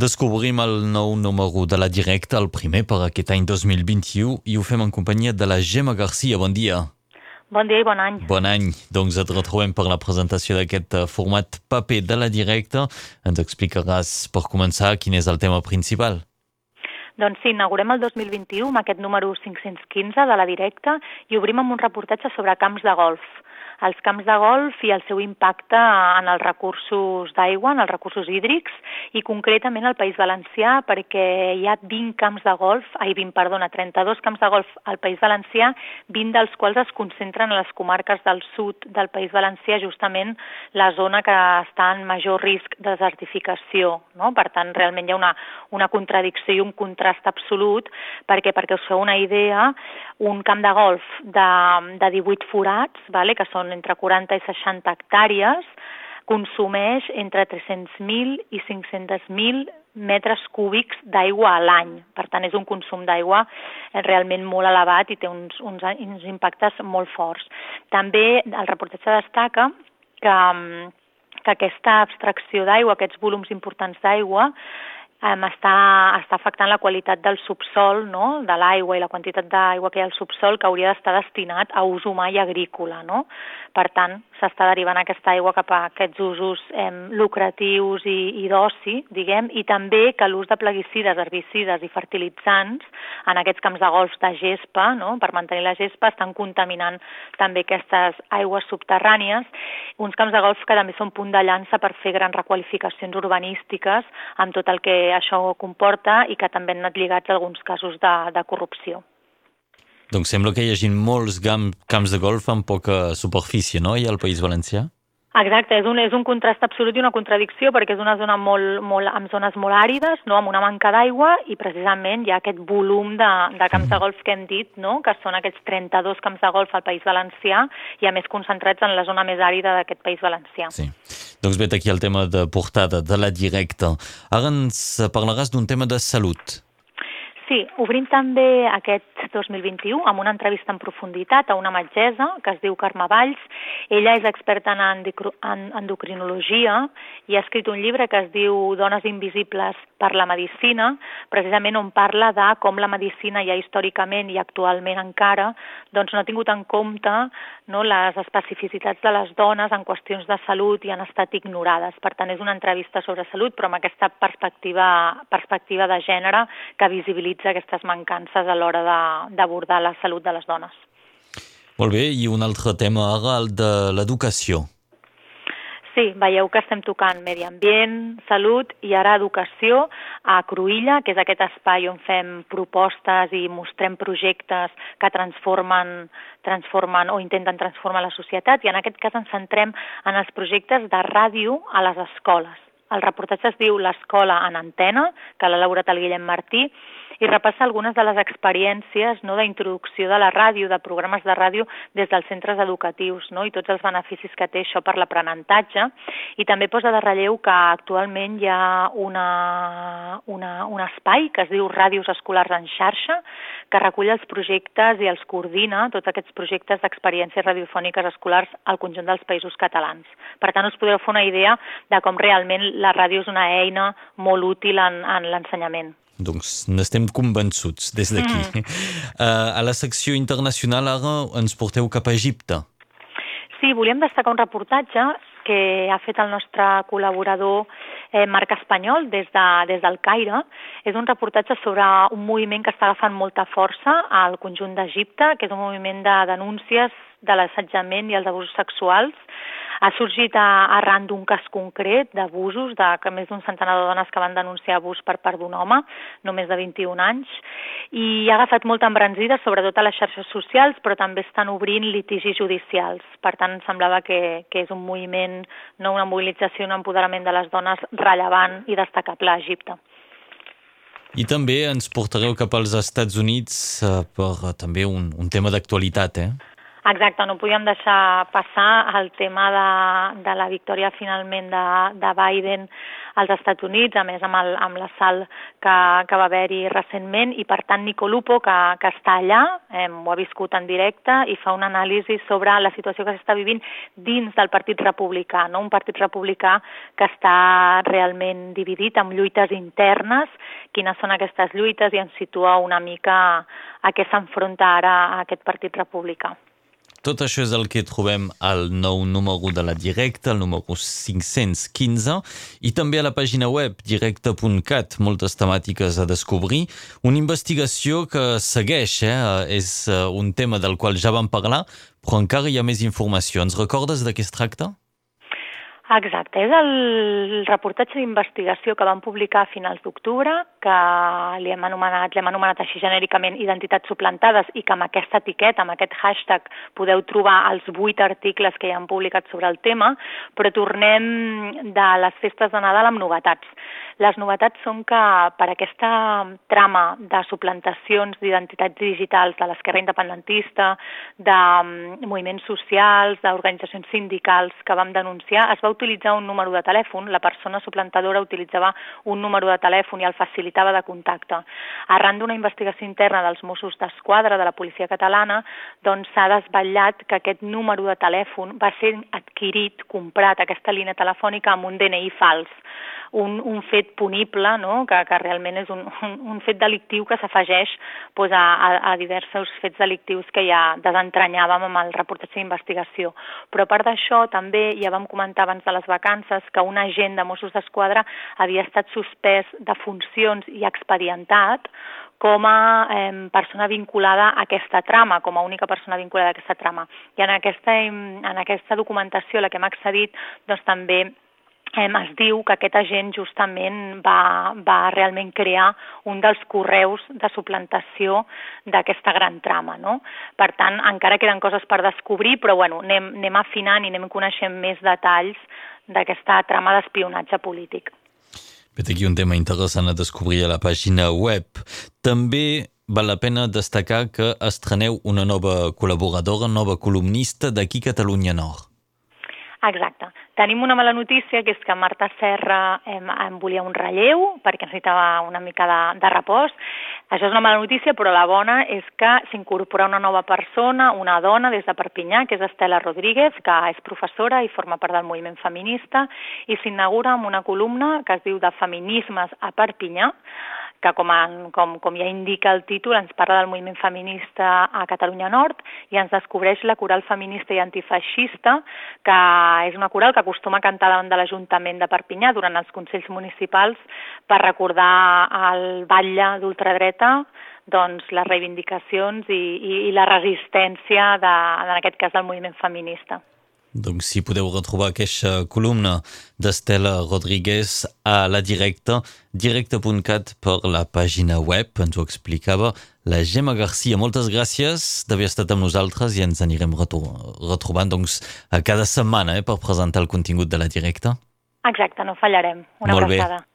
Descobrim el nou número de la directa, el primer per aquest any 2021, i ho fem en companyia de la Gemma Garcia. Bon dia. Bon dia i bon any. Bon any. Doncs et retrobem per la presentació d'aquest eh, format paper de la directa. Ens explicaràs, per començar, quin és el tema principal. Doncs sí, inaugurem el 2021 amb aquest número 515 de la directa i obrim amb un reportatge sobre camps de golf els camps de golf i el seu impacte en els recursos d'aigua, en els recursos hídrics i concretament al País Valencià perquè hi ha 20 camps de golf, ai 20, perdona, 32 camps de golf al País Valencià, 20 dels quals es concentren a les comarques del sud del País Valencià, justament la zona que està en major risc de desertificació. No? Per tant, realment hi ha una, una contradicció i un contrast absolut perquè, perquè us feu una idea, un camp de golf de, de 18 forats, vale, que són entre 40 i 60 hectàrees, consumeix entre 300.000 i 500.000 metres cúbics d'aigua a l'any. Per tant, és un consum d'aigua realment molt elevat i té uns, uns, uns impactes molt forts. També el reportatge destaca que, que aquesta abstracció d'aigua, aquests volums importants d'aigua, um, està, està afectant la qualitat del subsol, no? de l'aigua i la quantitat d'aigua que hi ha al subsol que hauria d'estar destinat a ús humà i agrícola. No? Per tant, s'està derivant aquesta aigua cap a aquests usos eh, lucratius i, i d'oci, diguem, i també que l'ús de plaguicides, herbicides i fertilitzants en aquests camps de golfs de gespa, no? per mantenir la gespa, estan contaminant també aquestes aigües subterrànies, uns camps de golf que també són punt de llança per fer grans requalificacions urbanístiques amb tot el que això comporta i que també han anat lligats a alguns casos de, de corrupció. Doncs sembla que hi hagi molts camps de golf amb poca superfície, no?, i al País Valencià? Exacte, és un, és un contrast absolut i una contradicció perquè és una zona molt, molt, amb zones molt àrides, no? amb una manca d'aigua i precisament hi ha aquest volum de, de camps de golf que hem dit, no? que són aquests 32 camps de golf al País Valencià i a més concentrats en la zona més àrida d'aquest País Valencià. Sí. Doncs vet aquí el tema de portada, de la directa. Ara ens parlaràs d'un tema de salut. Sí, obrim també aquest 2021 amb una entrevista en profunditat a una metgessa que es diu Carme Valls. Ella és experta en endocrinologia i ha escrit un llibre que es diu Dones invisibles per la medicina, precisament on parla de com la medicina ja històricament i actualment encara doncs no ha tingut en compte no, les especificitats de les dones en qüestions de salut i han estat ignorades. Per tant, és una entrevista sobre salut, però amb aquesta perspectiva, perspectiva de gènere que visibilitza aquestes mancances a l'hora d'abordar la salut de les dones. Molt bé, i un altre tema ara, el de l'educació. Sí, veieu que estem tocant medi ambient, salut i ara educació a Cruïlla, que és aquest espai on fem propostes i mostrem projectes que transformen, transformen o intenten transformar la societat i en aquest cas ens centrem en els projectes de ràdio a les escoles. El reportatge es diu L'escola en antena, que l'ha elaborat el Guillem Martí, i repassa algunes de les experiències no, d'introducció de la ràdio, de programes de ràdio des dels centres educatius no, i tots els beneficis que té això per l'aprenentatge. I també posa de relleu que actualment hi ha una, una, un espai que es diu Ràdios Escolars en xarxa, que recull els projectes i els coordina, tots aquests projectes d'experiències radiofòniques escolars al conjunt dels països catalans. Per tant, us podeu fer una idea de com realment la ràdio és una eina molt útil en, en l'ensenyament. Doncs n'estem convençuts des d'aquí. Mm. Uh, a la secció internacional ara ens porteu cap a Egipte. Sí, volíem destacar un reportatge que ha fet el nostre col·laborador eh, Marc Espanyol des, de, des del Caire. És un reportatge sobre un moviment que està agafant molta força al conjunt d'Egipte, que és un moviment de denúncies de l'assetjament i els abusos sexuals ha sorgit a, arran d'un cas concret d'abusos, de que més d'un centenar de dones que van denunciar abús per part d'un home, només de 21 anys, i ha agafat molta embranzida, sobretot a les xarxes socials, però també estan obrint litigis judicials. Per tant, semblava que, que és un moviment, no una mobilització, un empoderament de les dones rellevant i destacable a Egipte. I també ens portareu cap als Estats Units eh, per eh, també un, un tema d'actualitat, eh? Exacte, no podíem deixar passar el tema de, de la victòria finalment de, de Biden als Estats Units, a més amb, el, amb l'assalt que, que va haver-hi recentment, i per tant Nico Lupo, que, que està allà, eh, ho ha viscut en directe, i fa una anàlisi sobre la situació que s'està vivint dins del Partit Republicà, no? un Partit Republicà que està realment dividit amb lluites internes, quines són aquestes lluites i ens situa una mica a què s'enfronta ara aquest Partit Republicà. Tot això és el que trobem al nou número de la Directa, el número 515, i també a la pàgina web directa.cat, moltes temàtiques a descobrir. Una investigació que segueix, eh? és eh, un tema del qual ja vam parlar, però encara hi ha més informacions. Recordes de què es tracta? Exacte, és el reportatge d'investigació que vam publicar a finals d'octubre, que li hem anomenat, l'hem anomenat així genèricament identitats suplantades i que amb aquesta etiqueta, amb aquest hashtag, podeu trobar els vuit articles que hi han publicat sobre el tema, però tornem de les festes de Nadal amb novetats. Les novetats són que per aquesta trama de suplantacions d'identitats digitals de l'esquerra independentista, de mm, moviments socials, d'organitzacions sindicals que vam denunciar, es va utilitzar un número de telèfon, la persona suplantadora utilitzava un número de telèfon i el facilitava de contacte. Arran d'una investigació interna dels Mossos d'Esquadra de la policia catalana, doncs s'ha desvetllat que aquest número de telèfon va ser adquirit, comprat, aquesta línia telefònica amb un DNI fals un, un fet punible, no? que, que realment és un, un, un fet delictiu que s'afegeix pues, a, a, a diversos fets delictius que ja desentranyàvem amb el reportatge d'investigació. Però a part d'això, també ja vam comentar abans de les vacances que un agent de Mossos d'Esquadra havia estat suspès de funcions i expedientat com a eh, persona vinculada a aquesta trama, com a única persona vinculada a aquesta trama. I en aquesta, en aquesta documentació a la que hem accedit, doncs també eh, es diu que aquest agent justament va, va realment crear un dels correus de suplantació d'aquesta gran trama. No? Per tant, encara queden coses per descobrir, però bueno, anem, anem afinant i anem coneixent més detalls d'aquesta trama d'espionatge polític. Vet aquí un tema interessant a descobrir a la pàgina web. També val la pena destacar que estreneu una nova col·laboradora, nova columnista d'aquí Catalunya Nord. Exacte. Tenim una mala notícia, que és que Marta Serra em, em volia un relleu perquè necessitava una mica de, de repòs. Això és una mala notícia, però la bona és que s'incorpora una nova persona, una dona des de Perpinyà, que és Estela Rodríguez, que és professora i forma part del moviment feminista, i s'inaugura amb una columna que es diu de feminismes a Perpinyà, que com, en, com, com ja indica el títol ens parla del moviment feminista a Catalunya Nord i ens descobreix la coral feminista i antifeixista, que és una coral que acostuma a cantar davant de l'Ajuntament de Perpinyà durant els Consells Municipals per recordar el batlle d'ultradreta doncs, les reivindicacions i, i, i la resistència, de, en aquest cas, del moviment feminista. Donc, si podeu retrobar aquesta columna d'Estela Rodríguez a la directa, directa.cat per la pàgina web, ens ho explicava la Gemma Garcia. Moltes gràcies d'haver estat amb nosaltres i ens anirem retrobant doncs, a cada setmana eh, per presentar el contingut de la directa. Exacte, no fallarem. Una Molt abraçada. bé.